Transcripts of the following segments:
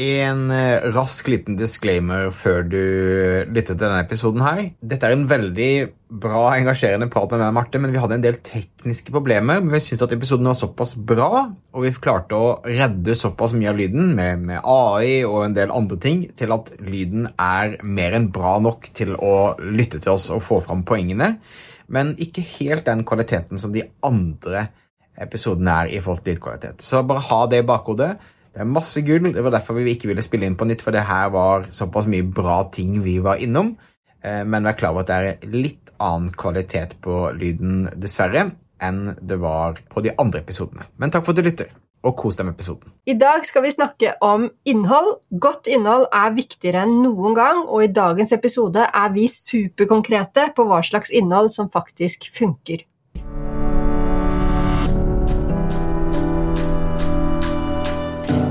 En eh, rask liten disclaimer før du lytter til denne episoden. her. Dette er en veldig bra, engasjerende prat med meg, Marte, men vi hadde en del tekniske problemer. Men vi syntes at episoden var såpass bra, og vi klarte å redde såpass mye av lyden med, med AI og en del andre ting, til at lyden er mer enn bra nok til å lytte til oss og få fram poengene. Men ikke helt den kvaliteten som de andre episodene er i forhold til lydkvalitet. Så bare ha det i bakhodet. Det er masse gull. Det var derfor vi ikke ville spille inn på nytt, for det her var såpass mye bra ting vi var innom. Eh, men vi er klar over at det er litt annen kvalitet på lyden, dessverre, enn det var på de andre episodene. Men takk for at du lytter, og kos deg med episoden. I dag skal vi snakke om innhold. Godt innhold er viktigere enn noen gang, og i dagens episode er vi superkonkrete på hva slags innhold som faktisk funker.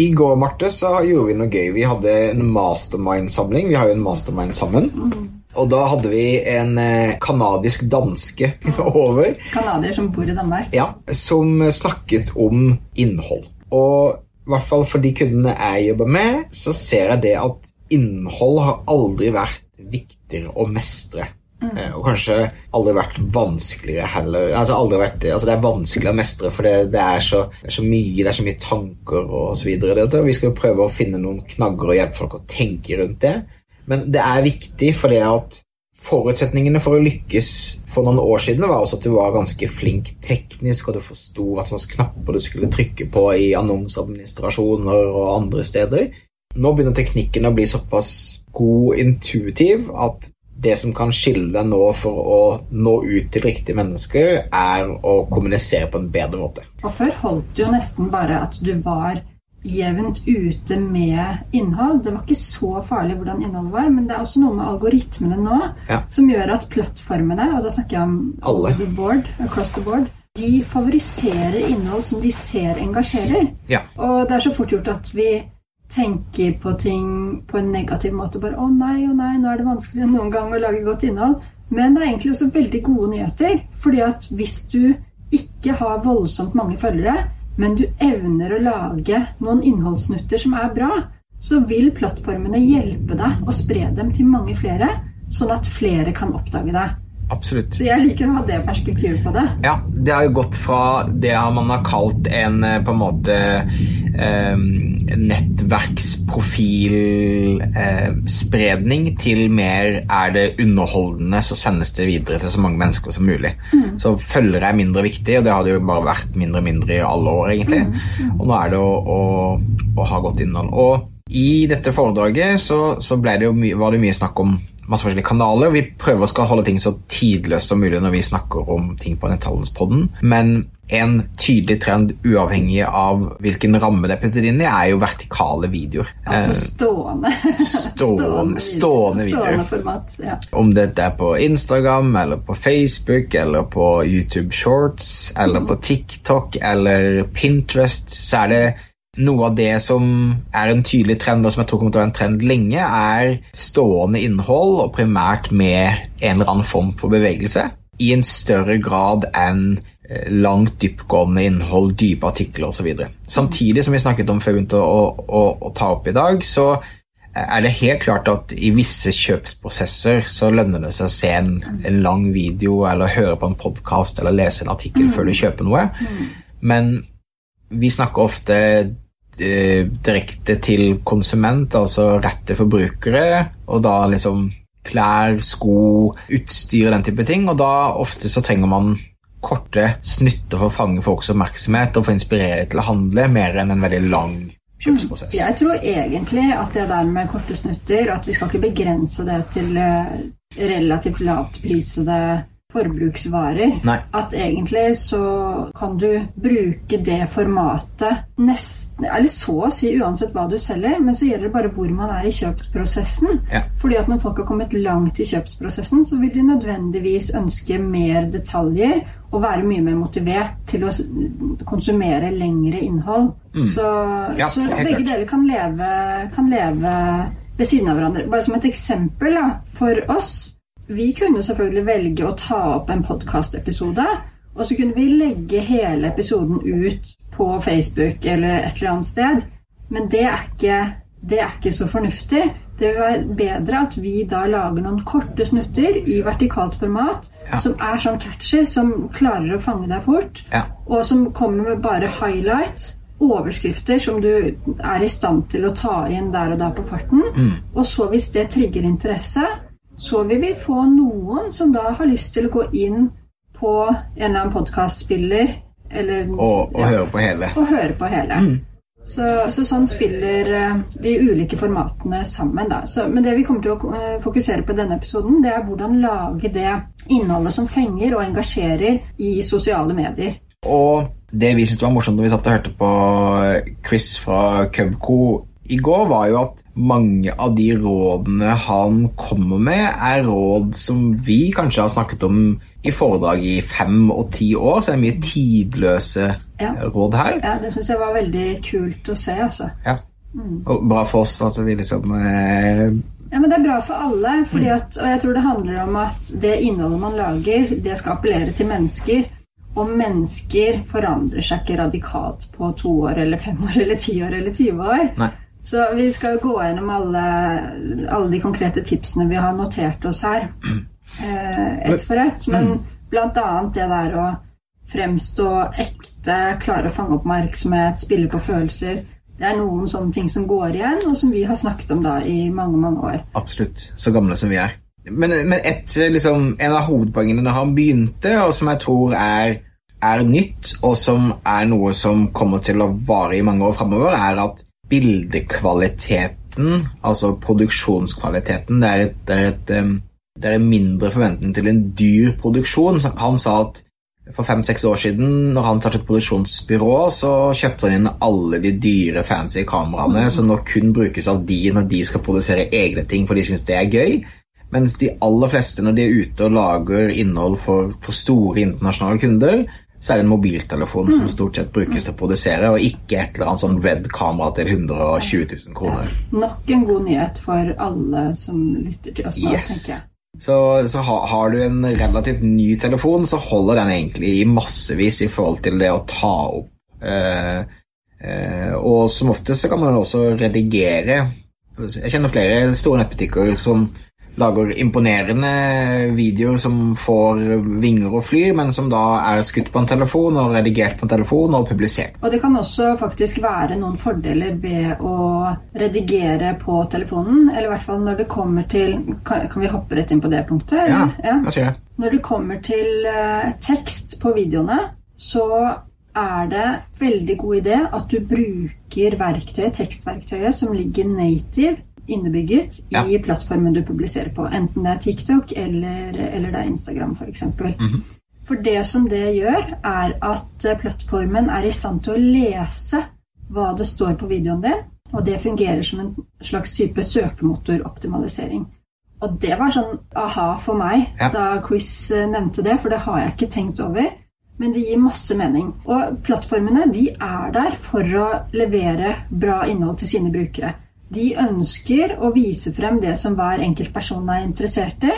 I går Marte, så gjorde vi noe gøy. Vi hadde en mastermind-samling. Vi har jo en mastermind sammen. Og da hadde vi en eh, kanadisk danske over. Kanadier som bor i Danmark. Ja, Som snakket om innhold. Og i hvert fall for de kundene jeg jobber med, så ser jeg det at innhold har aldri vært viktigere å mestre Mm. Og kanskje aldri vært vanskeligere heller. Altså, aldri vært, altså Det er vanskelig å mestre, for det, det, er så, det, er så, mye det er så mye tanker videre. Vi skal prøve å finne noen knagger og hjelpe folk å tenke rundt det. Men det er viktig for det at forutsetningene for å lykkes for noen år siden var også at du var ganske flink teknisk, og du forsto hva slags knapper du skulle trykke på i annonseadministrasjoner og andre steder. Nå begynner teknikken å bli såpass god intuitiv at det som kan skille deg nå for å nå ut til riktige mennesker, er å kommunisere på en bedre måte. Og Før holdt det jo nesten bare at du var jevnt ute med innhold. Det var ikke så farlig hvordan innholdet var, men det er også noe med algoritmene nå ja. som gjør at plattformene, og da snakker jeg om Alle. the board, across the board, de favoriserer innhold som de ser engasjerer. Ja. Og det er så fort gjort at vi tenker på ting på en negativ måte. Bare 'Å nei, å nei, nå er det vanskeligere enn noen gang å lage godt innhold'. Men det er egentlig også veldig gode nyheter. fordi at hvis du ikke har voldsomt mange følgere, men du evner å lage noen innholdssnutter som er bra, så vil plattformene hjelpe deg å spre dem til mange flere, sånn at flere kan oppdage deg. Absolutt. Så jeg liker å ha det perspektivet på det. Ja, det har jo gått fra det man har kalt en eh, på en måte eh, nettverksprofilspredning eh, til mer er det underholdende, så sendes det videre til så mange mennesker som mulig. Mm. Så følgere er mindre viktig, og det har det jo bare vært mindre og mindre i alle år, egentlig. Mm. Mm. Og nå er det å, å, å ha godt innhold. Og i dette foredraget så, så det my var det mye snakk om masse forskjellige kanaler. Vi prøver å holde ting så tidløst som mulig når vi snakker om ting på Netthandelspodden. Men en tydelig trend, uavhengig av hvilken ramme det er puttet inn i, er jo vertikale videoer. Altså stående. stående, stående videoer. Stående format, ja. Om dette er på Instagram, eller på Facebook, eller på YouTube Shorts, eller mm. på TikTok, eller Pinterest, så er det noe av det som er en tydelig trend, og som jeg tror kommer til å være en trend lenge, er stående innhold, og primært med en eller annen form for bevegelse, i en større grad enn eh, langt dyptgående innhold, dype artikler osv. Samtidig som vi snakket om før vi begynte å, å, å, ta opp i dag, så er det helt klart at i visse kjøpsprosesser så lønner det seg å se en, en lang video eller høre på en podkast eller lese en artikkel før du kjøper noe. Mm. Men vi snakker ofte eh, direkte til konsument, altså rett til forbrukere, og da liksom klær, sko, utstyr og den type ting. Og da ofte så trenger man korte snutter for å fange folks oppmerksomhet og få inspirere til å handle, mer enn en veldig lang kjøpsprosess. Jeg tror egentlig at det der med korte snutter, at vi skal ikke begrense det til eh, relativt lavt prisede forbruksvarer. Nei. At egentlig så kan du bruke det formatet nesten Eller så å si uansett hva du selger, men så gjelder det bare hvor man er i kjøpsprosessen. Ja. Fordi at når folk har kommet langt i kjøpsprosessen, så vil de nødvendigvis ønske mer detaljer og være mye mer motivert til å konsumere lengre innhold. Så, Mm. Ja, så begge klart. deler kan leve, kan leve ved siden av hverandre. Bare som et eksempel da, for oss. Vi kunne selvfølgelig velge å ta opp en podkastepisode, og så kunne vi legge hele episoden ut på Facebook eller et eller annet sted. Men det er ikke, det er ikke så fornuftig. Det vil være bedre at vi da lager noen korte snutter i vertikalt format Ja. som er sånn catchy, som klarer å fange deg fort, Ja. og som kommer med bare highlights. Overskrifter som du er i stand til å ta inn der og da på farten. Mm. Og så hvis det trigger interesse, så vil vi få noen som da har lyst til å gå inn på en eller annen podkastspiller Og, og ja, høre på hele. og høre på hele. Så, så sånn spiller eh, de ulike formatene sammen. Da. Så, men det vi kommer til å eh, fokusere på i denne episoden, det er hvordan lage det innholdet som fenger og engasjerer i sosiale medier. Og det vi syntes var morsomt når vi satt og hørte på Chris fra Cubco i går, var jo at mange av de rådene han kommer med, er råd som vi kanskje har snakket om i foredrag i fem og ti år, så det er mye tidløse Ja. råd her. Ja, Det syns jeg var veldig kult å se. altså. Ja. Og bra for oss at vi liksom eh, Ja, men Det er bra for alle. Fordi at, og jeg tror det handler om at det innholdet man lager, det skal appellere til mennesker. Og mennesker forandrer seg ikke radikalt på to år eller fem år eller ti år eller 20 år. Nei. Så vi skal gå gjennom alle, alle de konkrete tipsene vi har notert oss her. Eh, ett for ett. Men blant annet det der å fremstå ekte, klare å fange oppmerksomhet, spille på følelser. Det er noen sånne ting som går igjen, og som vi har snakket om da i mange, mange år. Absolutt. Så gamle som vi er. Men, men et, liksom, en av hovedpoengene da han begynte, og som jeg tror er, er nytt, og som er noe som kommer til å vare i mange år framover, er at bildekvaliteten, altså produksjonskvaliteten, det er, et, det, er et, det er en mindre forventning til en dyr produksjon. Han sa at for fem-seks år siden, når han startet produksjonsbyrå, så kjøpte han inn alle de dyre, fancy kameraene som nå kun brukes av de når de skal produsere egne ting, for de syns det er gøy. Mens de aller fleste, når de er ute og lager innhold for, for store internasjonale kunder, så er det en mobiltelefon som stort sett brukes til å produsere, og ikke et eller annet sånn red-kamera til 120 000 kroner. Nok en god nyhet for alle som lytter til oss nå, Yes. tenker jeg. Så, så ha, har du en relativt ny telefon, så holder den egentlig i massevis i forhold til det å ta opp. Eh, eh, og som oftest så kan man også redigere. Jeg kjenner flere store nettbutikker som lager imponerende videoer som får vinger og flyr, men som da er skutt på en telefon og redigert på en telefon og publisert. Og det kan også faktisk være noen fordeler ved å redigere på telefonen. Eller i hvert fall når det kommer til Kan, kan vi hoppe rett inn på det punktet? Ja, jeg sier det? Når det kommer til eh, tekst på videoene, så er det veldig god idé at du bruker verktøyet, tekstverktøyet som ligger native innebygget Ja. i plattformen du publiserer på. Enten det er TikTok eller, eller det er Instagram f.eks. Mhm. For det som det gjør, er at eh, plattformen er i stand til å lese hva det står på videoen din, og det fungerer som en slags type søkemotoroptimalisering. Og det var sånn aha for meg Ja. da Chris eh, nevnte det, for det har jeg ikke tenkt over. Men det gir masse mening. Og plattformene de er der for å levere bra innhold til sine brukere. De ønsker å vise frem det som hver enkelt person er interessert i.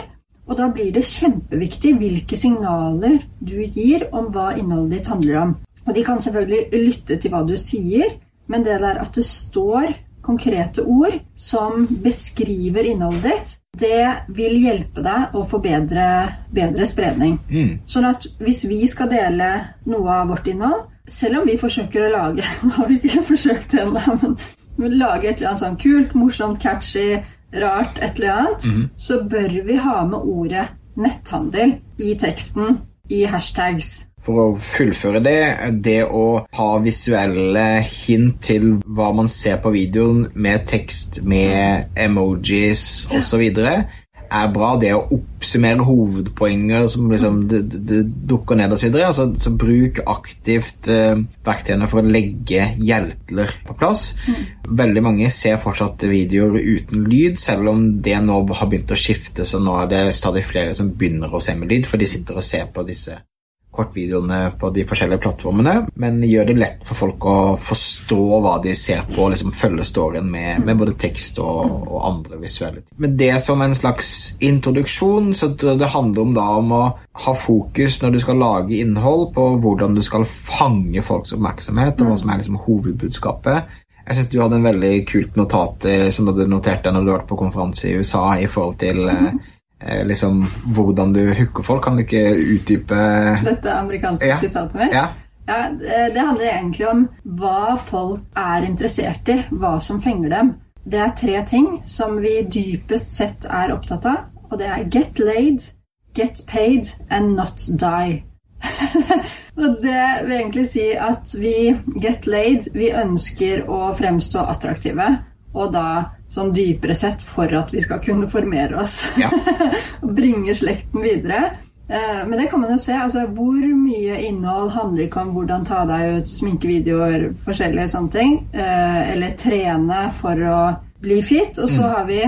Og da blir det kjempeviktig hvilke signaler du gir om hva innholdet ditt handler om. Og de kan selvfølgelig lytte til hva du sier, men det der at det står konkrete ord som beskriver innholdet ditt, det vil hjelpe deg å få bedre, bedre spredning. Mm. Sånn at hvis vi skal dele noe av vårt innhold, selv om vi forsøker å lage Nå har vi ikke forsøkt det ennå, men, men lage et eller annet sånn kult, morsomt, catchy, rart, et eller annet, så bør vi ha med ordet netthandel i teksten i hashtags. For å fullføre det, det å ha visuelle hint til hva man ser på videoen med tekst, med emojis osv., er bra. Det å oppsummere hovedpoenger som liksom det, det dukker ned osv. Altså, så bruk aktivt uh, verktøyene for å legge hjelpler på plass. Mm. Veldig mange ser fortsatt videoer uten lyd, selv om det nå har begynt å skifte, så nå er det stadig flere som begynner å se med lyd, for de sitter og ser på disse kortvideoene på de forskjellige plattformene, men gjør det lett for folk å forstå hva de ser på, og liksom følge storyen med, med både tekst og, og, andre visuelle ting. Men det som en slags introduksjon, så det handler om da om å ha fokus når du skal lage innhold, på hvordan du skal fange folks oppmerksomhet, og hva som er liksom hovedbudskapet. Jeg synes du hadde en veldig kult notat eh, som du hadde notert deg når du var på konferanse i USA i forhold til mm Eh, liksom, hvordan du hooker folk. Kan du ikke utdype Dette amerikanske ja. sitatet mitt? Ja. ja. Det handler egentlig om hva folk er interessert i, hva som fenger dem. Det er tre ting som vi dypest sett er opptatt av, og det er get laid, get paid and not die. og det vil egentlig si at vi get laid, vi ønsker å fremstå attraktive og da sånn dypere sett for at vi skal kunne formere oss ja. og bringe slekten videre. Eh, men det kan man jo se. altså Hvor mye innhold handler ikke om hvordan ta deg ut, sminkevideoer, forskjellige sånne ting. Eh, eller trene for å bli fit. Og så mm. har vi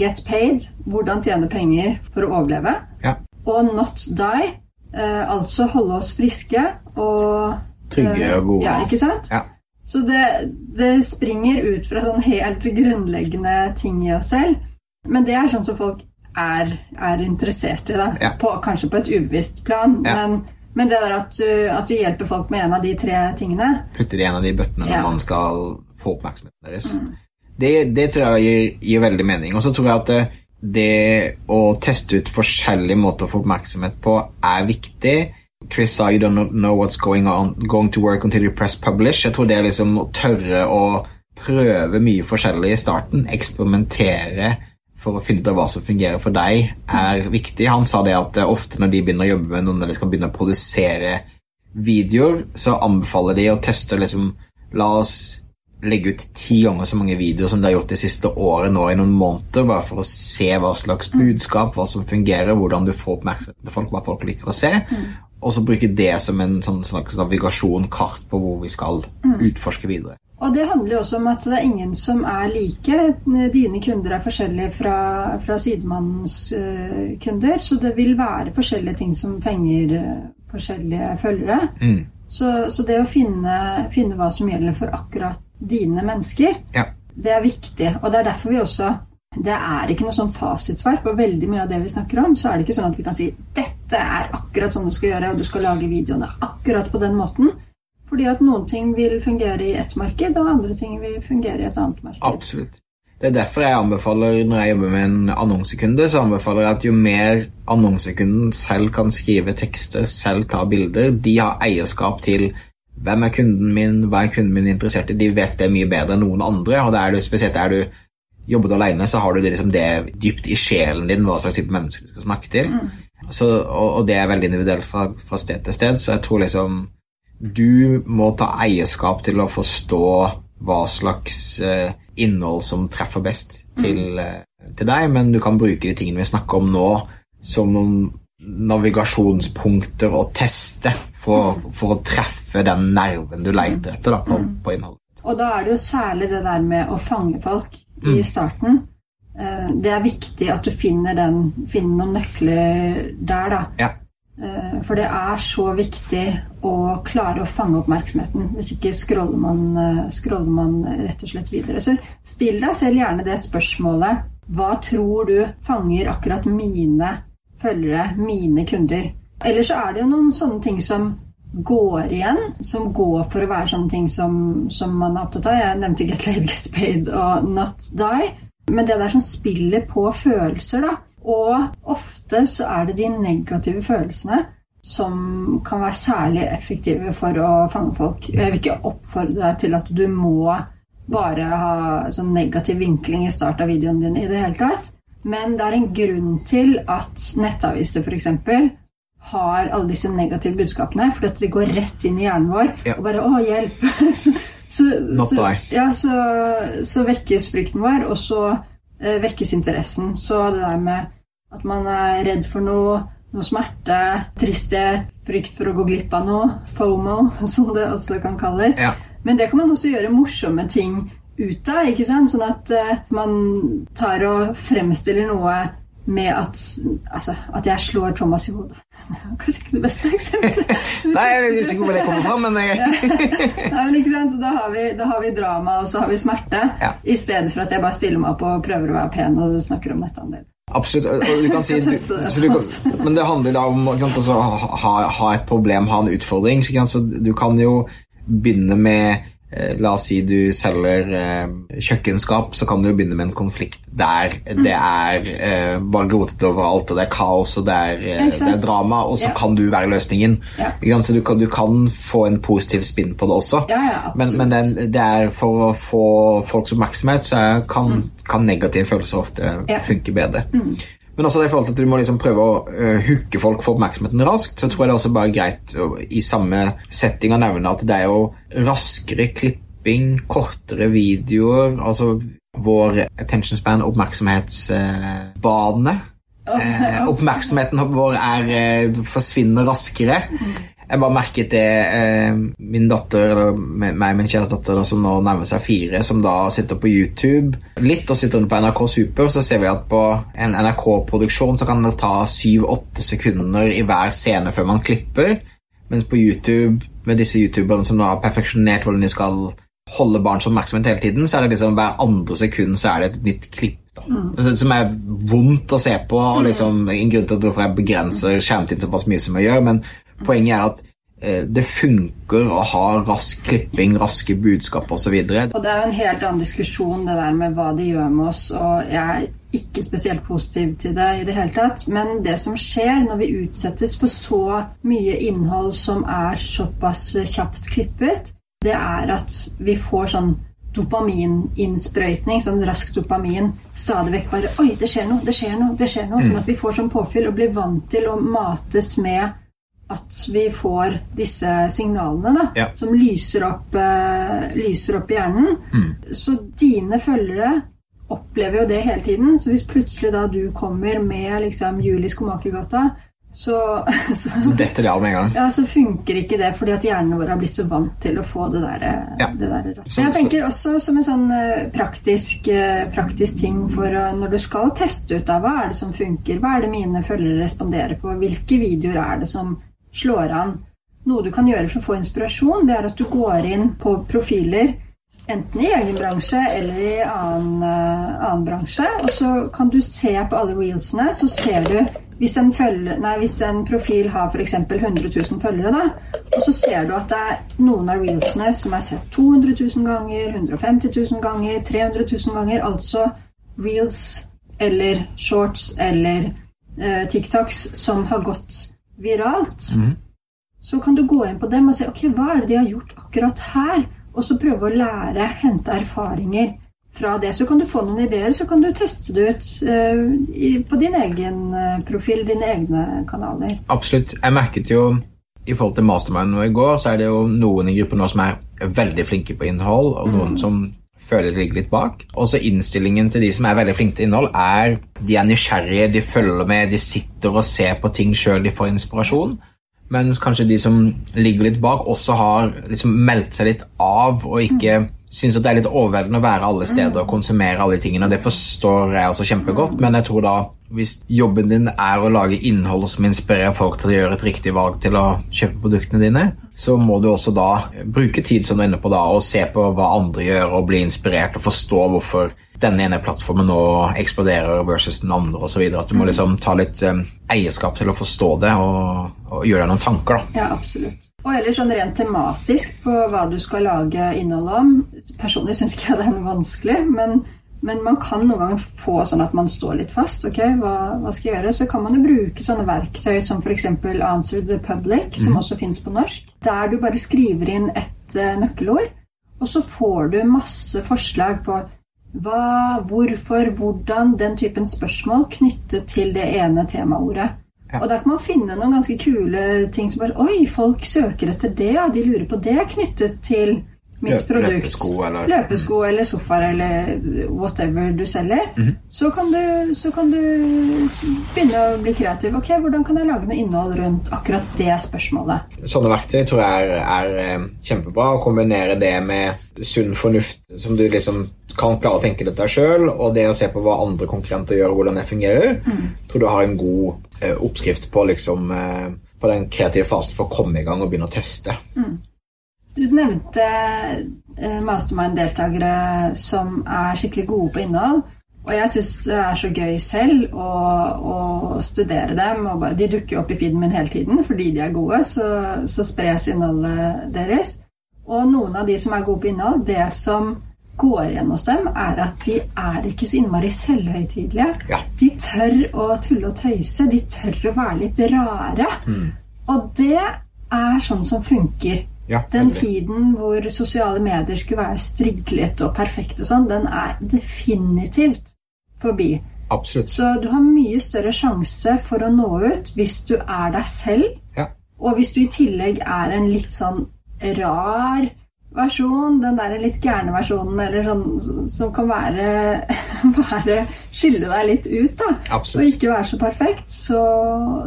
get paid, hvordan tjene penger for å overleve. Ja. Og not die, eh, altså holde oss friske og Trygge og gode. Ja, ikke sant? Ja. Så det, det, springer ut fra sånn helt grunnleggende ting i oss selv. Men det er sånn som folk er, er interessert i, da. Ja. På, kanskje på et ubevisst plan. Ja. Men, men, det der at du, at du, hjelper folk med en av de tre tingene Putter i en av de bøttene når man skal få oppmerksomheten deres. Mm. Det, det, tror jeg gir, gir veldig mening. Og så tror jeg at det, det å teste ut forskjellige måter å få oppmerksomhet på er viktig. Chris sa 'you don't know what's going on, going to work until you press publish'. Jeg tror det er liksom å tørre å prøve mye forskjellig i starten, eksperimentere for å finne ut av hva som fungerer for deg, er viktig. Han sa det at ofte når de begynner å jobbe med noen eller skal begynne å produsere videoer, så anbefaler de å teste liksom La oss legge ut ti ganger så mange videoer som de har gjort det siste året nå i noen måneder, bare for å se hva slags budskap, hva som fungerer, hvordan du får oppmerksomhet til folk, hva folk liker å se. Mm og så bruke det som en sånn slags navigasjon, kart på hvor vi skal mm. utforske videre. Og det handler jo også om at det er ingen som er like. Dine kunder er forskjellige fra, fra sidemannens uh, kunder, så det vil være forskjellige ting som fenger uh, forskjellige følgere. Mm. Så, så, det å finne, finne, hva som gjelder for akkurat dine mennesker, ja. det er viktig. Og det er derfor vi også det er ikke noe sånn fasitsvar på veldig mye av det vi snakker om. Så er det ikke sånn at vi kan si dette er akkurat sånn du skal gjøre, og du skal lage videoene akkurat på den måten. Fordi at noen ting vil fungere i ett marked, og andre ting vil fungere i et annet marked. Absolutt. Det er derfor jeg anbefaler, når jeg jobber med en annonsekunde, så anbefaler jeg at jo mer annonsekunden selv kan skrive tekster, selv ta bilder, de har eierskap til hvem er kunden min, hva er kunden min interessert i, de vet det mye bedre enn noen andre. og det er du, spesielt er du jobber du alene, så har du det, liksom det dypt i sjelen din hva slags type mennesker du skal snakke til. Mm. Så, og, og, det er veldig individuelt fra, fra, sted til sted, så jeg tror liksom Du må ta eierskap til å forstå hva slags uh, innhold som treffer best til, mm. til, deg, men du kan bruke de tingene vi snakker om nå, som noen navigasjonspunkter å teste for, mm. for å treffe den nerven du leter etter da, på, mm. på innholdet. Og da er det jo særlig det der med å fange folk i mm. starten. Eh, det er viktig at du finner, den, finner noen nøkler der, da. Ja. Eh, for det er så viktig å klare å fange oppmerksomheten. Hvis ikke scroller man, eh, scroller man rett og slett videre. Så still deg selv gjerne det spørsmålet. Hva tror du fanger akkurat mine følgere, mine kunder? Eller så er det jo noen sånne ting som går igjen, som går for å være sånne ting som, som man er opptatt av. Jeg nevnte Get Laid, Get Paid og Not Die. Men det der som spiller på følelser, da. Og ofte så er det de negative følelsene som kan være særlig effektive for å fange folk. Jeg vil ikke oppfordre deg til at du må bare ha sånn negativ vinkling i start av videoen din i det hele tatt. Men det er en grunn til at nettaviser f.eks har alle disse negative budskapene. For det går rett inn i hjernen vår ja. og bare 'Å, hjelp!' så, så, så, ja, så, så, vekkes frykten vår, og så eh, vekkes interessen. Så det der med At man er redd for noe, noe smerte, tristhet, frykt for å gå glipp av noe. FOMO, som det også kan kalles. Ja. Men det kan man også gjøre morsomme ting ut av. ikke sant? Sånn at uh, man tar og fremstiller noe med at, altså, at jeg slår Thomas i hodet. Det er kanskje ikke det beste eksempelet. Nei, jeg er usikker på hvor det kommer fra, men jeg... Nei, men ikke sant? Da har, vi, da har vi drama, og så har vi smerte. Ja. I stedet for at jeg bare stiller meg opp og prøver å være pen og snakker om nettandel. Absolutt. og Du kan si, du, så du kan, men det handler da om å altså, ha, ha et problem, ha en utfordring. Så, så du kan jo begynne med eh, La oss si du selger eh, kjøkkenskap, så kan du jo begynne med en konflikt der det er eh, bare rotete overalt, og det er kaos og det er, eh, det er drama, og så Ja. kan du være løsningen. Ja. Så du kan, du kan få en positiv spinn på det også. Ja, ja. Men, men det, det er for å få folks oppmerksomhet, så kan, kan, kan negative følelser ofte funke bedre. Mm. Men også i forhold til at du må liksom prøve å hooke folk for oppmerksomheten raskt, så tror jeg det er også bare greit å, i samme setting å nevne at det er jo raskere klipping, kortere videoer, altså vår attention span, oppmerksomhetsbane. Eh, oppmerksomheten vår er, eh, forsvinner raskere. Jeg bare merket det eh, min datter, eller meg og min kjæreste datter da, som nå nærmer seg fire, som da sitter på YouTube litt og sitter på NRK Super, så ser vi at på en NRK-produksjon så kan det ta syv-åtte sekunder i hver scene før man klipper. Mens på YouTube, med disse youtuberne som da har perfeksjonert hvordan de skal holde barns oppmerksomhet hele tiden, så er det liksom hver andre sekund så er det et nytt klipp. da. Så- Som er vondt å se på, og liksom en grunn til at jeg begrenser skjermtid såpass mye som jeg gjør, men poenget er at eh, det funker å ha rask klipping, raske budskap osv. Og det er jo en helt annen diskusjon det der med hva de gjør med oss, og jeg er ikke spesielt positiv til det i det hele tatt. Men det som skjer når vi utsettes for så mye innhold som er såpass kjapt klippet, det er at vi får sånn dopamininnsprøytning, sånn rask dopamin. Stadig vekk bare Oi, det skjer noe, det skjer noe, det skjer noe. Sånn at vi får sånn påfyll og blir vant til å mates med at vi får disse signalene da, Ja. som lyser opp, uh, lyser opp i hjernen. Så dine følgere opplever jo det hele tiden. Så hvis plutselig da du kommer med liksom Julie Skomakergata, så, så, Detter det av med en gang. ja, så funker ikke det fordi at hjernen vår har blitt så vant til å få det der, eh, Ja. det der Men jeg tenker også som en sånn eh, praktisk, praktisk ting for når du skal teste ut da, hva er det som funker, hva er det mine følgere responderer på, hvilke videoer er det som slår an. Noe du kan gjøre for å få inspirasjon, det er at du går inn på profiler enten i egen bransje eller i annen, eh, annen bransje, og så kan du se på alle reelsene, så ser du hvis en, følge, nei, hvis en profil har f.eks. 100 000 følgere, da, og så ser du at det er noen av reelsene som er sett 200 000 ganger, 150 000 ganger, 300 000 ganger, altså reels eller shorts eller eh, TikToks som har gått viralt, så kan du gå inn på dem og se ok, hva er det de har gjort akkurat her, og så prøve å lære, hente erfaringer fra det. Så kan du få noen ideer, så kan du teste det ut uh, i, på din egen eh, profil, dine egne kanaler. Absolutt. Jeg merket jo i forhold til Mastermind nå i går, så er det jo noen i gruppen nå som er veldig flinke på innhold, og noen som føler det ligger litt bak. Og så innstillingen til de som er veldig flinke til innhold, er de er nysgjerrige, de følger med, de sitter og ser på ting sjøl, de får inspirasjon. Mens kanskje de som ligger litt bak, også har liksom meldt seg litt av og ikke syns at det er litt overveldende å være alle steder og konsumere alle de tingene. Det forstår jeg også kjempegodt, men jeg tror da hvis jobben din er å lage innhold som inspirerer folk til å gjøre et riktig valg til å kjøpe produktene dine, så må du også da bruke tid som du er inne på da, og se på hva andre gjør, og bli inspirert og forstå hvorfor denne ene plattformen nå eksploderer versus den andre osv. At du må liksom ta litt eh, eierskap til å forstå det og, og gjøre deg noen tanker. da. Ja, absolutt. Og ellers sånn rent tematisk på hva du skal lage innhold om. Personlig syns ikke jeg det er vanskelig, men, men man kan noen ganger få sånn at man står litt fast. ok, hva, hva skal jeg gjøre? Så kan man jo bruke sånne verktøy som f.eks. Answer the Public, som også fins på norsk, der du bare skriver inn et uh, nøkkelord, og så får du masse forslag på hva, hvorfor, hvordan, den typen spørsmål knyttet til det ene temaordet. Og der kan man finne noen ganske kule ting som bare Oi, folk søker etter det, ja. De lurer på det knyttet til mitt produkt, løpesko eller- løpesko eller sofaer eller whatever du selger, Mhm. så, kan du, så kan du begynne å bli kreativ. Ok, hvordan kan jeg lage noe innhold rundt akkurat det spørsmålet? Sånne verktøy tror jeg er, er eh, kjempebra. Å kombinere det med sunn fornuft, som du liksom kan klare å tenke dette sjøl, og det å se på hva andre konkurrenter gjør, og hvordan det fungerer, tror du har en god eh, oppskrift på liksom eh, på den kreative fasen for å komme i gang og begynne å teste. Du nevnte eh, mastermind-deltakere som er skikkelig gode på innhold. Og jeg syns det er så gøy selv å, å studere dem. Og bare, de dukker opp i feeden min hele tiden fordi de er gode. Så, så spres innholdet deres. Og noen av de som er gode på innhold, det som går igjen hos dem, er at de er ikke så innmari selvhøytidelige. Ja. De tør å tulle og tøyse. De tør å være litt rare. Og det er sånn som funker. Ja, Den tiden hvor sosiale medier skulle være striglet og perfekte og sånn, den er definitivt forbi. Absolutt. Så du har mye større sjanse for å nå ut hvis du er deg selv, Ja. og hvis du i tillegg er en litt sånn rar versjon, den der litt gærne versjonen, eller sånn som kan være, være Skille deg litt ut, da. Og ikke være så perfekt, så,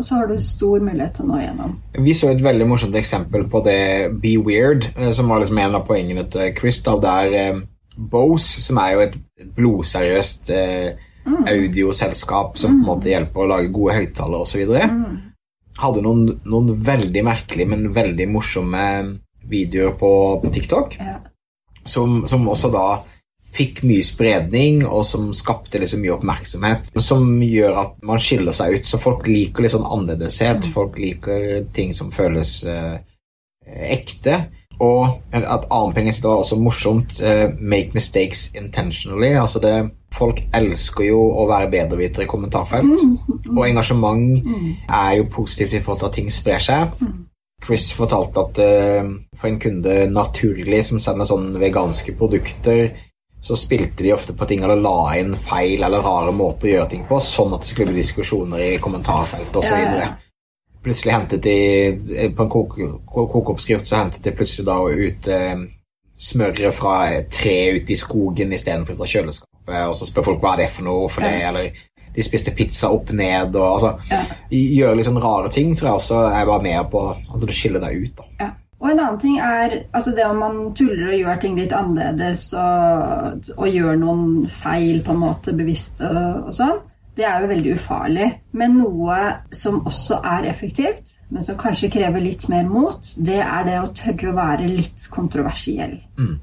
så har du stor mulighet til å nå igjennom. Vi så et veldig morsomt eksempel på det Be Weird, eh, som var liksom en av poengene til Chris. Da, der eh, Bose, som er jo et blodseriøst eh, audioselskap som på en måte hjelper å lage gode høyttalere osv., hadde noen, noen veldig merkelige, men veldig morsomme videoer på, på TikTok, Ja. som, som også da fikk mye spredning, og som skapte liksom mye oppmerksomhet. Som gjør at man skiller seg ut. Så folk liker litt sånn annerledeshet. Folk liker ting som føles eh, ekte. Og et annet var også morsomt eh, Make mistakes intentionally. Altså det, folk elsker jo å være bedrevitere i kommentarfelt. Og engasjement er jo positivt i forhold til at ting sprer seg. Chris fortalte at eh, for en kunde naturlig som sender sånne veganske produkter, så spilte de ofte på ting eller la inn feil eller rare måter å gjøre ting på, sånn at det skulle bli diskusjoner i kommentarfeltet osv. Ja, ja. Plutselig hentet de På en koke- ko- kokeoppskrift så hentet de plutselig da ut eh, smøret fra et tre ute i skogen istedenfor fra kjøleskapet, og så spør folk hva er det for noe for det, Ja. eller de spiste pizza opp ned og altså Ja. Gjøre litt sånn rare ting tror jeg også er bare med på at du skiller deg ut. da. Ja. Og en annen ting er altså det om man tuller og gjør ting litt annerledes og, og gjør noen feil på en måte bevisst og, og sånn, det er jo veldig ufarlig. Men noe som også er effektivt, men som kanskje krever litt mer mot, det er det å tørre å være litt kontroversiell.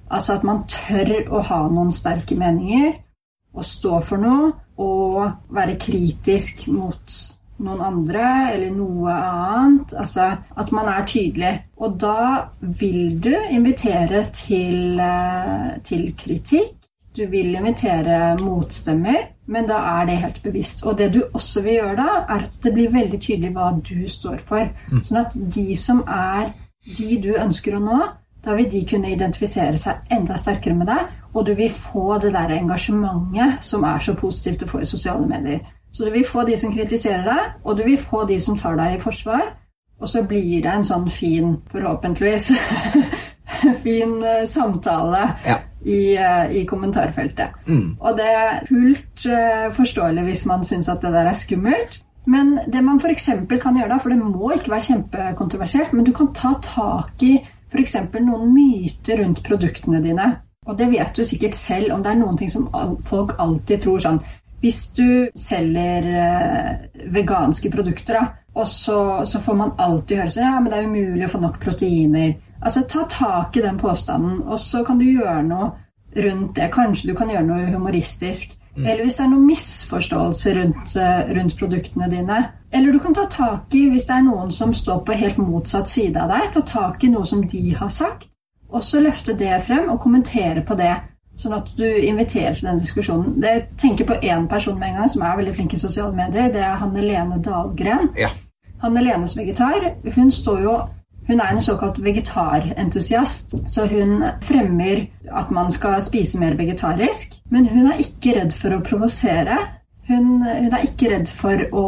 Altså at man tør å ha noen sterke meninger, og stå for noe, og være kritisk mot noen andre eller noe annet. Altså at man er tydelig. Og da vil du invitere til, eh, til kritikk. Du vil invitere motstemmer, men da er det helt bevisst. Og det du også vil gjøre da, er at det blir veldig tydelig hva du står for. Sånn at de som er de du ønsker å nå, da vil de kunne identifisere seg enda sterkere med deg, og du vil få det der engasjementet som er så positivt å få i sosiale medier. Så du vil få de som kritiserer deg, og du vil få de som tar deg i forsvar. Og så blir det en sånn fin, forhåpentligvis, fin eh, samtale Ja. i, eh, i kommentarfeltet. Og det er fullt eh, forståelig hvis man syns at det der er skummelt. Men det man f.eks. kan gjøre da, for det må ikke være kjempekontroversielt, men du kan ta tak i f.eks. noen myter rundt produktene dine. Og det vet du sikkert selv om det er noen ting som folk alltid tror sånn Hvis du selger eh, veganske produkter, da, og så, så får man alltid høre sånn Ja, men det er umulig å få nok proteiner. Altså, ta tak i den påstanden, og så kan du gjøre noe rundt det. Kanskje du kan gjøre noe humoristisk. Eller hvis det er noen misforståelse rundt, eh, rundt produktene dine. Eller du kan ta tak i hvis det er noen som står på helt motsatt side av deg. Ta tak i noe som de har sagt, og så løfte det frem og kommentere på det. Sånn at du inviterer til den diskusjonen. Det jeg tenker på én person med en gang som er veldig flink i sosiale medier. Det er Hanne Lene Dahlgren. Ja. Hanne Lenes vegetar, hun står jo hun er en såkalt vegetarentusiast, så hun fremmer at man skal spise mer vegetarisk. Men hun er ikke redd for å provosere. Hun, hun er ikke redd for å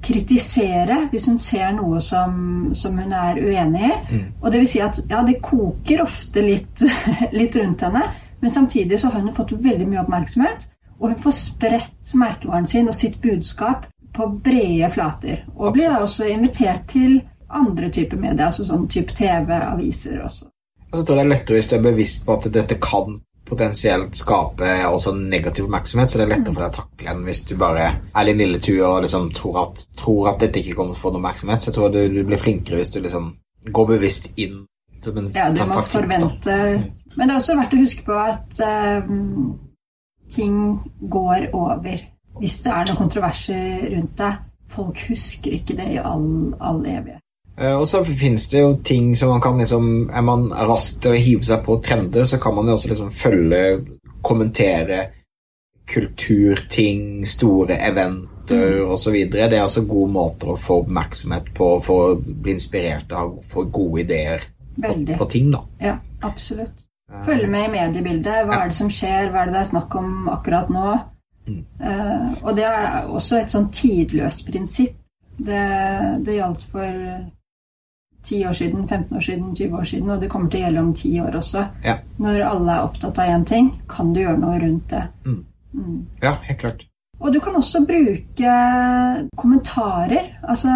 kritisere hvis hun ser noe som, som hun er uenig i. Mm. Og det vil si at ja, det koker ofte litt, litt rundt henne, men samtidig så har hun fått veldig mye oppmerksomhet. Og hun får spredt merkevaren sin og sitt budskap på brede flater. Og blir da også invitert til andre typer medier, altså sånn type TV, aviser også. Og så tror jeg det er lettere hvis du er bevisst på at dette kan potensielt skape også negativ oppmerksomhet, så det er lettere for deg å takle enn hvis du bare er litt lille tue og liksom tror at, tror at dette ikke kommer til å få noen oppmerksomhet. Så jeg tror du, du blir flinkere hvis du liksom går bevisst inn. som en- Ja, du må må forvente da. forvente Men det er også verdt å huske på at eh, ting går over. Hvis det er noen kontroverser rundt deg. Folk husker ikke det i all, all evighet. Eh, Og så finnes det jo ting som man kan liksom Er man rask til å hive seg på trender, så kan man jo også liksom følge, kommentere kulturting, store eventer og osv. Det er også gode måter å få oppmerksomhet på for å bli inspirert av få gode ideer på, på ting, da. Ja, absolutt. Følge med i mediebildet. Hva er det som skjer? Hva er det det er snakk om akkurat nå? Mm. Uh, og det er også et sånn tidløst prinsipp. Det, det gjaldt for 10 år siden, 15 år siden, 20 år siden, og det kommer til å gjelde om 10 år også. Ja. Når alle er opptatt av én ting, kan du gjøre noe rundt det. Mm. Mm. Ja, helt klart. Og du kan også bruke kommentarer. Altså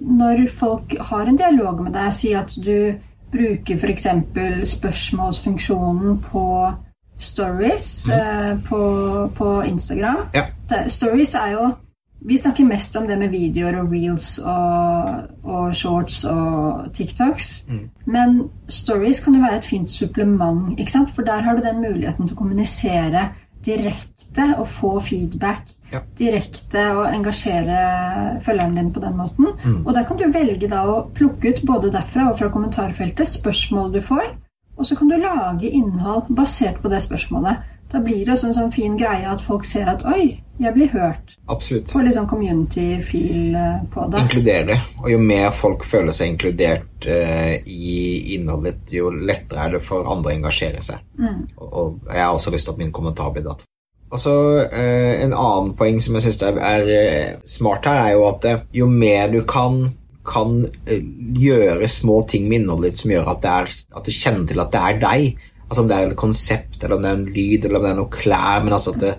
når folk har en dialog med deg, si at du bruker f.eks. spørsmålsfunksjonen på stories eh, på, på Instagram. Ja. Stories er jo Vi snakker mest om det med videoer og reels og, og shorts og TikToks. Mm. Men stories kan jo være et fint supplement, ikke sant? for der har du den muligheten til å kommunisere direkte og få feedback Ja. direkte og engasjere følgeren din på den måten. Mm. Og der kan du velge da å plukke ut både derfra og fra kommentarfeltet spørsmål du får, og så kan du lage innhold basert på det spørsmålet. Da blir det også en sånn fin greie at folk ser at oi, jeg blir hørt. Absolutt. Få litt sånn community-feel eh, på det. Inkludere. Og jo mer folk føler seg inkludert uh, i innholdet, jo lettere er det for andre å engasjere seg. Mm. Og, og jeg har også lyst til at min kommentar blir datt. Og så uh, En annen poeng som jeg syns er, er smart her, er jo at jo mer du kan kan gjøre små ting med innholdet ditt som gjør at, det er, at du kjenner til at det er deg. Altså Om det er et konsept, eller om det er en lyd, eller om det er noe klær. Men altså at det,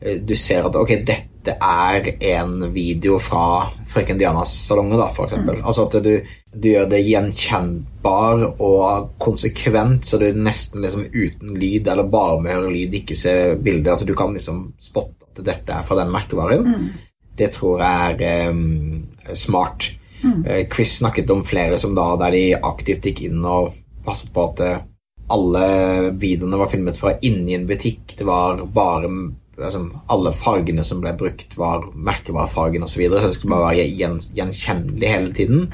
du ser at ok, dette er en video fra Frøken Dianas salonger, da, for eksempel. Altså at du, du gjør det gjenkjennbar og konsekvent, så du nesten liksom uten lyd, eller bare med å høre lyd, ikke ser bildet. At du kan liksom spotte at dette er fra den merkevaren. Mm. Det tror jeg er um, smart. Mm. Eh, Chris snakket om flere som da, der de aktivt gikk inn og passet på at eh, alle videoene var filmet fra inni en butikk. Det var bare altså, Alle fargene som ble brukt, var merkevarefargen osv. Så, videre, så det skulle bare være gjen, gjenkjennelig hele tiden.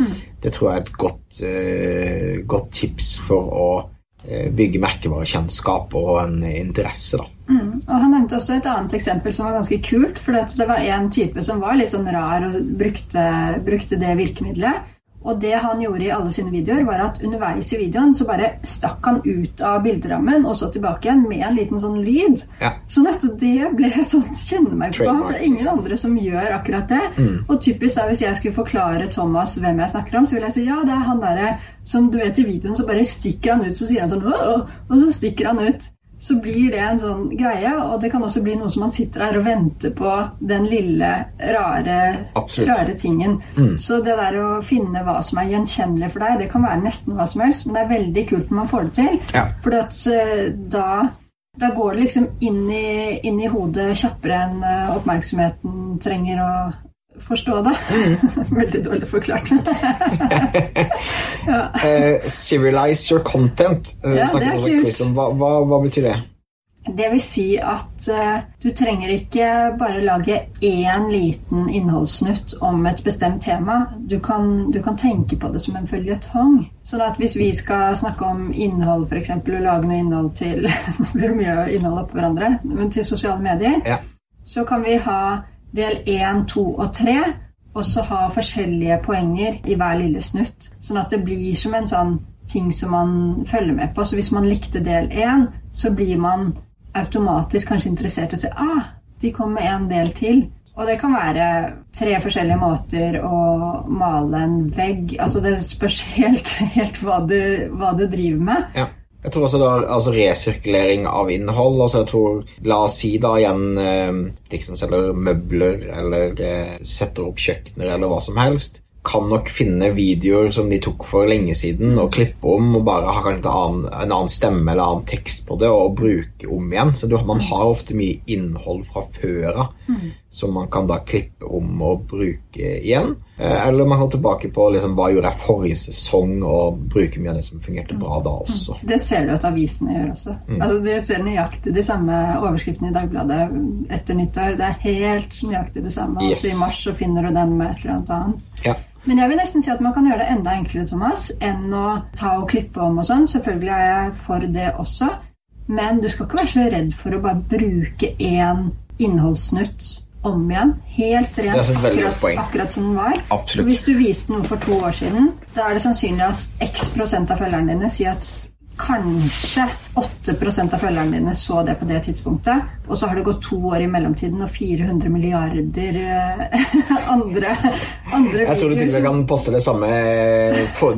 Det tror jeg er et godt, uh, godt tips for å uh, bygge merkevarekjennskap og en interesse. da. Mm. Og Han nevnte også et annet eksempel som var ganske kult. For det var en type som var litt sånn rar og brukte, brukte det virkemidlet. Og det han gjorde i alle sine videoer, var at underveis i videoen så bare stakk han ut av bilderammen og så tilbake igjen med en liten sånn lyd. Ja. Sånn at det ble et sånt kjennemerke på ham. For det er ingen liksom. andre som gjør akkurat det. Mm. Og typisk da, hvis jeg skulle forklare Thomas hvem jeg snakker om, så ville jeg si ja, det er han derre som du vet i videoen, så bare stikker han ut, så sier han sånn og så stikker han ut. Så blir det en sånn greie, og det kan også bli noe som man sitter her og venter på den lille, rare, rare tingen. Mm. Så det der å finne hva som er gjenkjennelig for deg, det kan være nesten hva som helst, men det er veldig kult når man får det til. Ja. For da, da går det liksom inn i, inn i hodet kjappere enn eh, oppmerksomheten trenger å forstå det. Veldig dårlig forklart. ja. uh, serialize your content. uh, Ja, det snakket er også kult. Chris om. Hva, hva, hva betyr det? Det vil si at uh, du trenger ikke bare lage én liten innholdssnutt om et bestemt tema. Du kan, du kan tenke på det som en føljetong. Sånn at hvis vi skal snakke om innhold, f.eks., og lage noe innhold til Nå blir det mye innhold oppå hverandre, men til sosiale medier, Ja. så kan vi ha del én, to og 3, og så ha forskjellige poenger i hver lille snutt. Sånn at det blir som en sånn ting som man følger med på. Så hvis man likte del 1, så blir man automatisk kanskje interessert og se ah, de kom med en del til. Og det kan være tre forskjellige måter å male en vegg Altså det spørs helt, helt hva, du, hva, du, driver med. Ja. Jeg tror også da, altså resirkulering av innhold. altså jeg tror, La oss si da igjen eh, de som selger møbler eller eh, setter opp kjøkkener eller hva som helst kan nok finne videoer som de tok for lenge siden, og klippe om og bare ha kanskje en annen, stemme eller annen tekst på det og bruke om igjen. Så du, man har ofte mye innhold fra før av mm. Som man kan da klippe om og bruke igjen. Eh, eller man går tilbake på liksom, hva gjorde jeg forrige sesong, og bruke mye av det som fungerte bra da også. Mm. Det ser du at avisene gjør også. Mm. Altså, Du ser nøyaktig de samme overskriftene i Dagbladet etter nyttår. Det er helt nøyaktig det samme. Yes. Også i mars så finner du den med et eller annet. Ja. Men jeg vil nesten si at man kan gjøre det enda enklere Thomas, enn å ta og klippe om og sånn. Selvfølgelig er jeg for det også. Men du skal ikke være så redd for å bare bruke én innholdssnutt om igjen. Helt rent, akkurat, akkurat, som den var. Absolutt. Hvis du viste noe for to år siden, da er det sannsynlig at x prosent av følgerne dine sier at Kanskje 8 av følgerne dine så det på det tidspunktet. Og så har det gått to år i mellomtiden og 400 milliarder eh, andre, andre Jeg tror du til og med kan poste det samme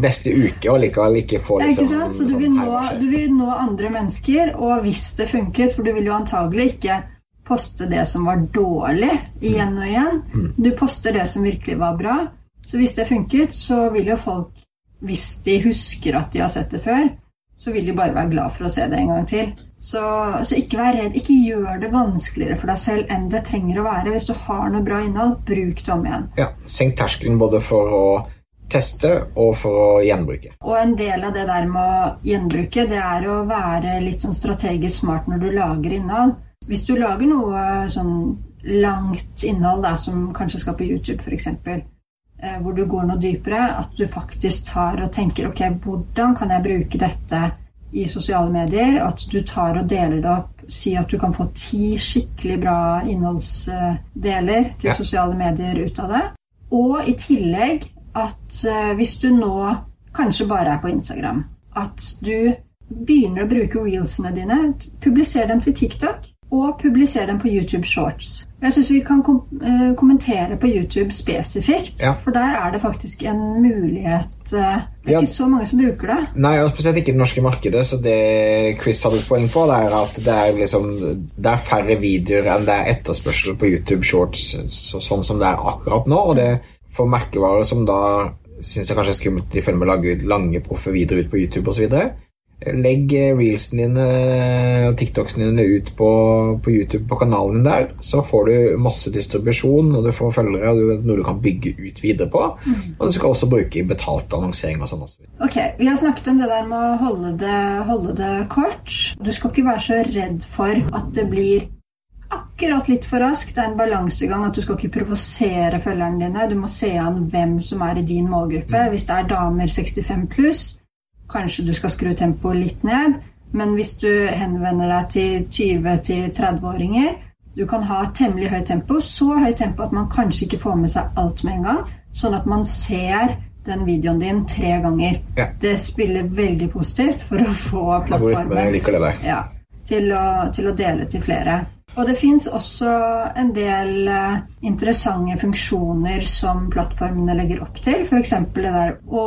neste uke og likevel ikke få liksom, Ikke sant? Så du vil, nå, du vil nå andre mennesker, og hvis det funket For du vil jo antagelig ikke poste det som var dårlig, igjen og igjen. Mm. Du poster det som virkelig var bra. Så hvis det funket, så vil jo folk, hvis de husker at de har sett det før, så vil de bare være glad for å se det en gang til. Så, så, ikke vær redd. Ikke gjør det vanskeligere for deg selv enn det trenger å være. Hvis du har noe bra innhold, bruk det om igjen. Ja, Senk terskelen både for å teste og for å gjenbruke. Og en del av det der med å gjenbruke, det er å være litt sånn strategisk smart når du lager innhold. Hvis du lager noe sånn langt innhold da, som kanskje skal på YouTube f.eks., Eh, hvor du går noe dypere. At du faktisk tar og tenker ok, hvordan kan jeg bruke dette i sosiale medier? At du tar og deler det opp. Si at du kan få ti skikkelig bra innholdsdeler til ja. sosiale medier ut av det. Og i tillegg at eh, hvis du nå kanskje bare er på Instagram, at du begynner å bruke reelsene dine, publiser dem til TikTok og publisere dem på YouTube Shorts. Jeg syns vi kan kom eh, kommentere på YouTube spesifikt, ja. for der er det faktisk en mulighet eh, Det er ja. ikke så mange som bruker det. Nei, og spesielt ikke i det norske markedet. Så det Chris hadde et poeng på, det er at det er, liksom, det er færre videoer enn det er etterspørsel på YouTube Shorts, så, sånn som det er akkurat nå. Og det for merkevarer som da syns jeg kanskje er skummelt de følger med å lage ut lange, proffe videoer ut på YouTube osv. Legg reelsene dine og TikToksene dine ut på, på, YouTube på kanalen din der. Så får du masse distribusjon, og du får følgere, og noe du kan bygge ut videre på. Mm. Og du skal også bruke betalt annonsering og sånn også. Ok, Vi har snakket om det der med å holde det, holde det kort. Du skal ikke være så redd for at det blir akkurat litt for raskt. Det er en balansegang at du skal ikke provosere følgerne dine. Du må se an hvem som er i din målgruppe. Mm. Hvis det er damer 65 pluss, Kanskje du skal skru tempoet litt ned, men hvis du henvender deg til 20-30-åringer Du kan ha temmelig høyt tempo, så høyt tempo at man kanskje ikke får med seg alt med en gang, sånn at man ser den videoen din tre ganger. Ja. Det spiller veldig positivt for å få plattformen ja, til, å, til å dele til flere. Og det fins også en del uh, interessante funksjoner som plattformene legger opp til. F.eks. det der å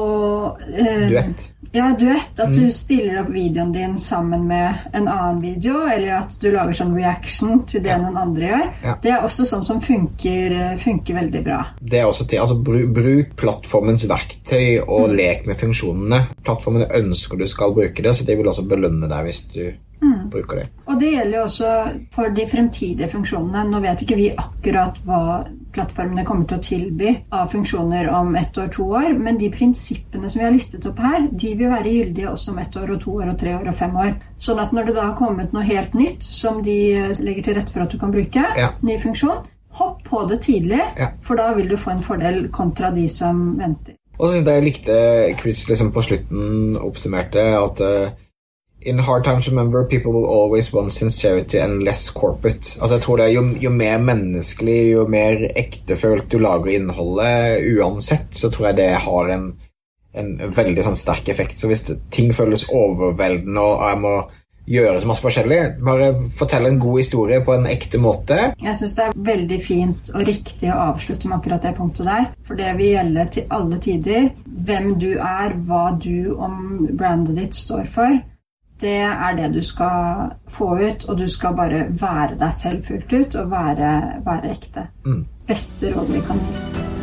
eh, Duett. Ja, duett. At mm. du stiller opp videoen din sammen med en annen video, eller at du lager sånn reaction til det ja. noen andre gjør. Ja. Det er også sånn som funker, eh, funker veldig bra. Det er også til, altså Bruk plattformens verktøy og mm. lek med funksjonene. Plattformene ønsker du skal bruke det, så de vil også belønne deg hvis du mm. bruker det. Og det gjelder jo også for de fremtidige funksjonene. Nå vet ikke vi akkurat hva plattformene kommer til å tilby av funksjoner om ett år, to år, men de prinsippene som vi har listet opp her, de vil være gyldige også om ett år og to år og tre år og fem år. Sånn at når det da har kommet noe helt nytt som de legger til rette for at du kan bruke, ja. ny funksjon, hopp på det tidlig, ja. for da vil du få en fordel kontra de som venter. Og så synes jeg likte Chris liksom på slutten oppsummerte at uh, In hard times, remember, people will always want sincerity and less corporate. Altså jeg tror det er jo, jo mer menneskelig, jo mer ektefølt du lager innholdet uansett, så tror jeg det har en, en veldig sånn sterk effekt. Så hvis det, ting føles overveldende, og jeg må gjøre så masse forskjellig. Bare fortelle en god historie på en ekte måte. Jeg syns det er veldig fint og riktig å avslutte med akkurat det punktet der. For det vil gjelde til alle tider. Hvem du er, hva du om brandet ditt står for. Det er det du skal få ut, og du skal bare være deg selv fullt ut og være, være ekte. Mm. Beste råd vi kan gi.